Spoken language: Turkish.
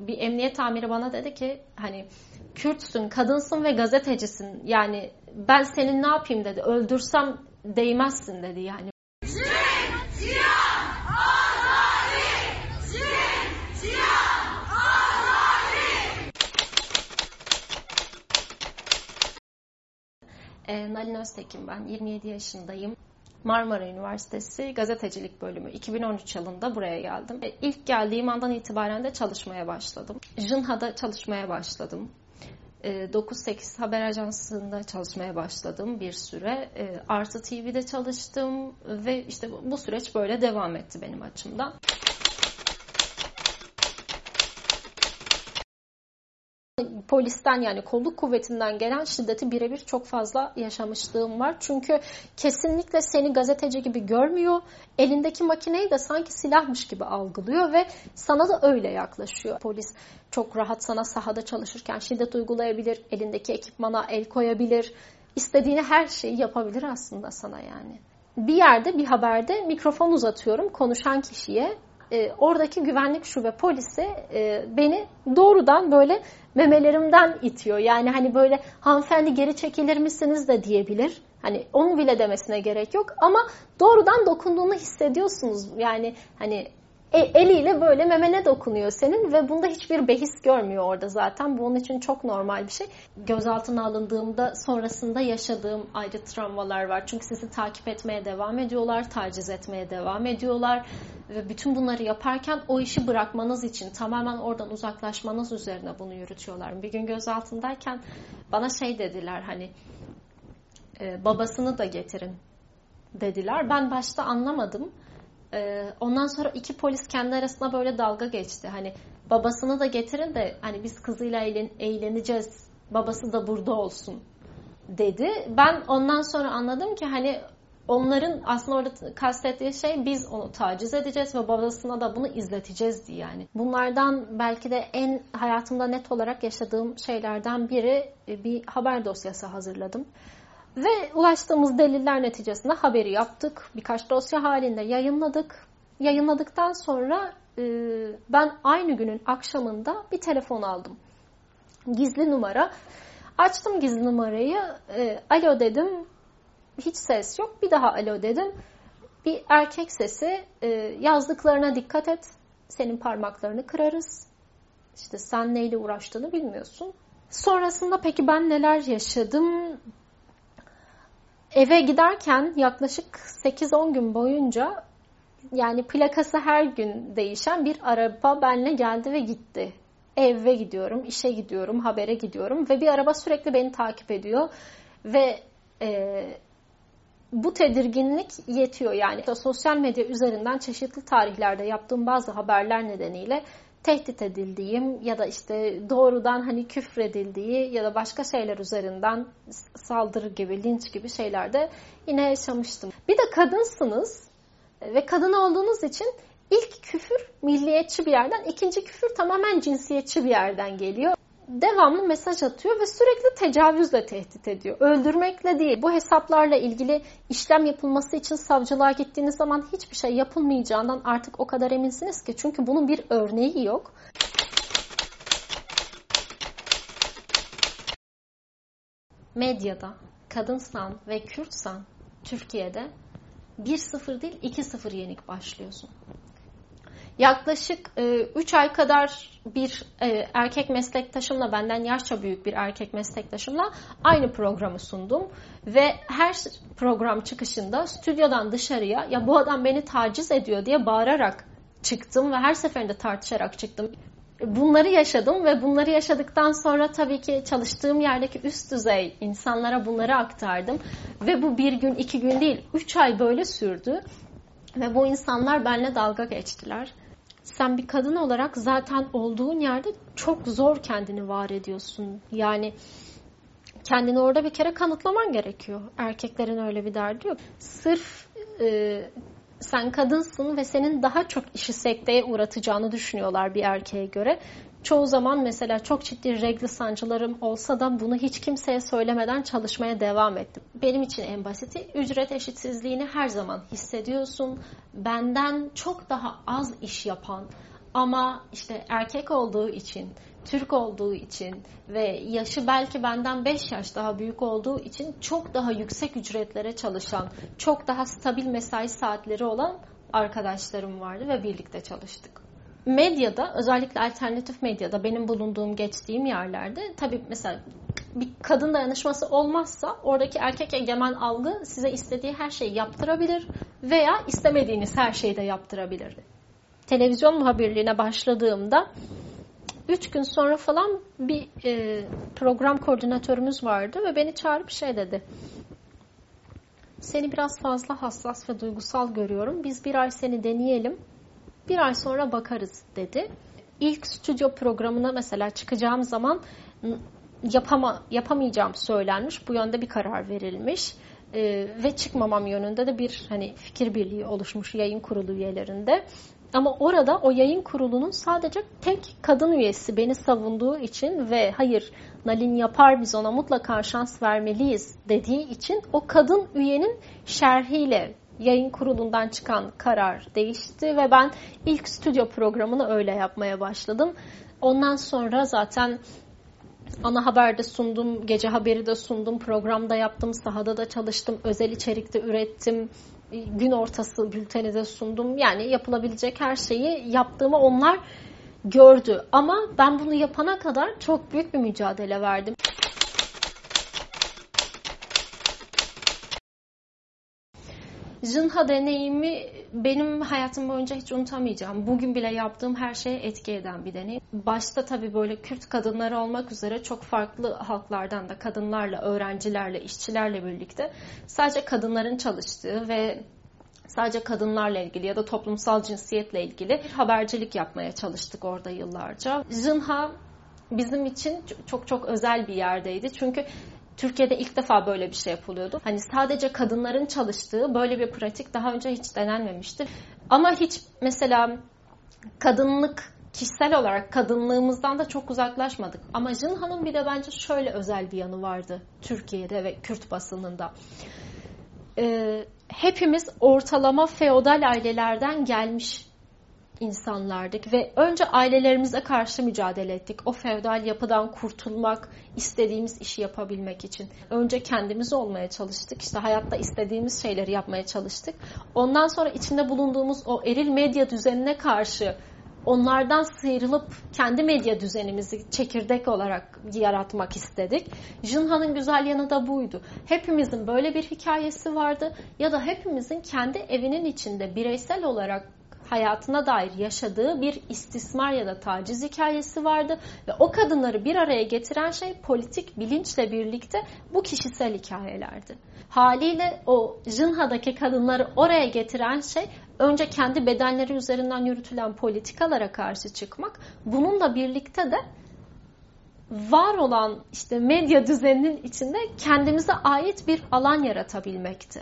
bir emniyet amiri bana dedi ki hani Kürtsün, kadınsın ve gazetecisin. Yani ben senin ne yapayım dedi. Öldürsem değmezsin dedi yani. E, Nalin Öztekin ben. 27 yaşındayım. Marmara Üniversitesi Gazetecilik Bölümü 2013 yılında buraya geldim. E, ilk geldiğim andan itibaren de çalışmaya başladım. Jınha'da çalışmaya başladım. 9-8 e, haber ajansında çalışmaya başladım bir süre. E, Artı TV'de çalıştım ve işte bu süreç böyle devam etti benim açımdan. Polisten yani kolluk kuvvetinden gelen şiddeti birebir çok fazla yaşamışlığım var. Çünkü kesinlikle seni gazeteci gibi görmüyor. Elindeki makineyi de sanki silahmış gibi algılıyor ve sana da öyle yaklaşıyor. Polis çok rahat sana sahada çalışırken şiddet uygulayabilir, elindeki ekipmana el koyabilir. istediğini her şeyi yapabilir aslında sana yani. Bir yerde bir haberde mikrofon uzatıyorum konuşan kişiye e, oradaki güvenlik şube polisi e, beni doğrudan böyle memelerimden itiyor. Yani hani böyle hanımefendi geri çekilir misiniz de diyebilir. Hani onu bile demesine gerek yok ama doğrudan dokunduğunu hissediyorsunuz. Yani hani e, eliyle böyle memene dokunuyor senin ve bunda hiçbir behis görmüyor orada zaten. Bu onun için çok normal bir şey. Gözaltına alındığımda sonrasında yaşadığım ayrı travmalar var. Çünkü sizi takip etmeye devam ediyorlar, taciz etmeye devam ediyorlar. Ve bütün bunları yaparken o işi bırakmanız için tamamen oradan uzaklaşmanız üzerine bunu yürütüyorlar. Bir gün gözaltındayken bana şey dediler hani e, babasını da getirin dediler. Ben başta anlamadım. Ee, ondan sonra iki polis kendi arasında böyle dalga geçti. Hani babasını da getirin de hani biz kızıyla eğlen, eğleneceğiz. Babası da burada olsun dedi. Ben ondan sonra anladım ki hani onların aslında orada kastettiği şey biz onu taciz edeceğiz ve babasına da bunu izleteceğiz diye yani. Bunlardan belki de en hayatımda net olarak yaşadığım şeylerden biri e, bir haber dosyası hazırladım. Ve ulaştığımız deliller neticesinde haberi yaptık. Birkaç dosya halinde yayınladık. Yayınladıktan sonra e, ben aynı günün akşamında bir telefon aldım. Gizli numara. Açtım gizli numarayı. E, alo dedim. Hiç ses yok. Bir daha alo dedim. Bir erkek sesi. E, yazdıklarına dikkat et. Senin parmaklarını kırarız. İşte sen neyle uğraştığını bilmiyorsun. Sonrasında peki ben neler yaşadım? Eve giderken yaklaşık 8-10 gün boyunca yani plakası her gün değişen bir araba benle geldi ve gitti. Eve gidiyorum, işe gidiyorum, habere gidiyorum ve bir araba sürekli beni takip ediyor ve e, bu tedirginlik yetiyor. Yani sosyal medya üzerinden çeşitli tarihlerde yaptığım bazı haberler nedeniyle tehdit edildiğim ya da işte doğrudan hani küfredildiği ya da başka şeyler üzerinden saldırı gibi, linç gibi şeylerde yine yaşamıştım. Bir de kadınsınız ve kadın olduğunuz için ilk küfür milliyetçi bir yerden, ikinci küfür tamamen cinsiyetçi bir yerden geliyor devamlı mesaj atıyor ve sürekli tecavüzle tehdit ediyor. Öldürmekle değil. Bu hesaplarla ilgili işlem yapılması için savcılığa gittiğiniz zaman hiçbir şey yapılmayacağından artık o kadar eminsiniz ki. Çünkü bunun bir örneği yok. Medyada kadınsan ve Kürtsan Türkiye'de 1-0 değil 2-0 yenik başlıyorsun. Yaklaşık 3 e, ay kadar bir e, erkek meslektaşımla, benden yaşça büyük bir erkek meslektaşımla aynı programı sundum. Ve her program çıkışında stüdyodan dışarıya ya bu adam beni taciz ediyor diye bağırarak çıktım ve her seferinde tartışarak çıktım. Bunları yaşadım ve bunları yaşadıktan sonra tabii ki çalıştığım yerdeki üst düzey insanlara bunları aktardım. Ve bu bir gün, iki gün değil, üç ay böyle sürdü. Ve bu insanlar benimle dalga geçtiler sen bir kadın olarak zaten olduğun yerde çok zor kendini var ediyorsun. Yani kendini orada bir kere kanıtlaman gerekiyor. Erkeklerin öyle bir derdi yok. Sırf e, sen kadınsın ve senin daha çok işi sekteye uğratacağını düşünüyorlar bir erkeğe göre. Çoğu zaman mesela çok ciddi regl sancılarım olsa da bunu hiç kimseye söylemeden çalışmaya devam ettim. Benim için en basiti ücret eşitsizliğini her zaman hissediyorsun. Benden çok daha az iş yapan Ama işte erkek olduğu için, Türk olduğu için ve yaşı belki benden 5 yaş daha büyük olduğu için çok daha yüksek ücretlere çalışan, çok daha stabil mesai saatleri olan arkadaşlarım vardı ve birlikte çalıştık. Medyada özellikle alternatif medyada benim bulunduğum geçtiğim yerlerde tabii mesela bir kadın dayanışması olmazsa oradaki erkek egemen algı size istediği her şeyi yaptırabilir veya istemediğiniz her şeyi de yaptırabilir. Televizyon muhabirliğine başladığımda 3 gün sonra falan bir e, program koordinatörümüz vardı ve beni çağırıp şey dedi. Seni biraz fazla hassas ve duygusal görüyorum. Biz bir ay seni deneyelim. Bir ay sonra bakarız dedi. İlk stüdyo programına mesela çıkacağım zaman yapama, yapamayacağım söylenmiş. Bu yönde bir karar verilmiş. Ee, ve çıkmamam yönünde de bir hani fikir birliği oluşmuş yayın kurulu üyelerinde. Ama orada o yayın kurulunun sadece tek kadın üyesi beni savunduğu için ve hayır Nalin yapar biz ona mutlaka şans vermeliyiz dediği için o kadın üyenin şerhiyle yayın kurulundan çıkan karar değişti ve ben ilk stüdyo programını öyle yapmaya başladım. Ondan sonra zaten ana haberde sundum, gece haberi de sundum, programda yaptım, sahada da çalıştım, özel içerikte ürettim, gün ortası bülteni de sundum. Yani yapılabilecek her şeyi yaptığımı onlar gördü. Ama ben bunu yapana kadar çok büyük bir mücadele verdim. Jinha deneyimi benim hayatım boyunca hiç unutamayacağım. Bugün bile yaptığım her şeye etki eden bir deneyim. Başta tabii böyle Kürt kadınları olmak üzere çok farklı halklardan da kadınlarla, öğrencilerle, işçilerle birlikte sadece kadınların çalıştığı ve sadece kadınlarla ilgili ya da toplumsal cinsiyetle ilgili habercilik yapmaya çalıştık orada yıllarca. Jinha bizim için çok çok özel bir yerdeydi. Çünkü Türkiye'de ilk defa böyle bir şey yapılıyordu. Hani sadece kadınların çalıştığı böyle bir pratik daha önce hiç denenmemişti. Ama hiç mesela kadınlık kişisel olarak kadınlığımızdan da çok uzaklaşmadık. Ama Jinha'nın bir de bence şöyle özel bir yanı vardı Türkiye'de ve Kürt basınında. Ee, hepimiz ortalama feodal ailelerden gelmiş insanlardık ve önce ailelerimize karşı mücadele ettik. O feodal yapıdan kurtulmak, istediğimiz işi yapabilmek için. Önce kendimiz olmaya çalıştık. İşte hayatta istediğimiz şeyleri yapmaya çalıştık. Ondan sonra içinde bulunduğumuz o eril medya düzenine karşı onlardan sıyrılıp kendi medya düzenimizi çekirdek olarak yaratmak istedik. Jinha'nın güzel yanı da buydu. Hepimizin böyle bir hikayesi vardı ya da hepimizin kendi evinin içinde bireysel olarak hayatına dair yaşadığı bir istismar ya da taciz hikayesi vardı ve o kadınları bir araya getiren şey politik bilinçle birlikte bu kişisel hikayelerdi. Haliyle o Jinha'daki kadınları oraya getiren şey önce kendi bedenleri üzerinden yürütülen politikalara karşı çıkmak, bununla birlikte de var olan işte medya düzeninin içinde kendimize ait bir alan yaratabilmekti.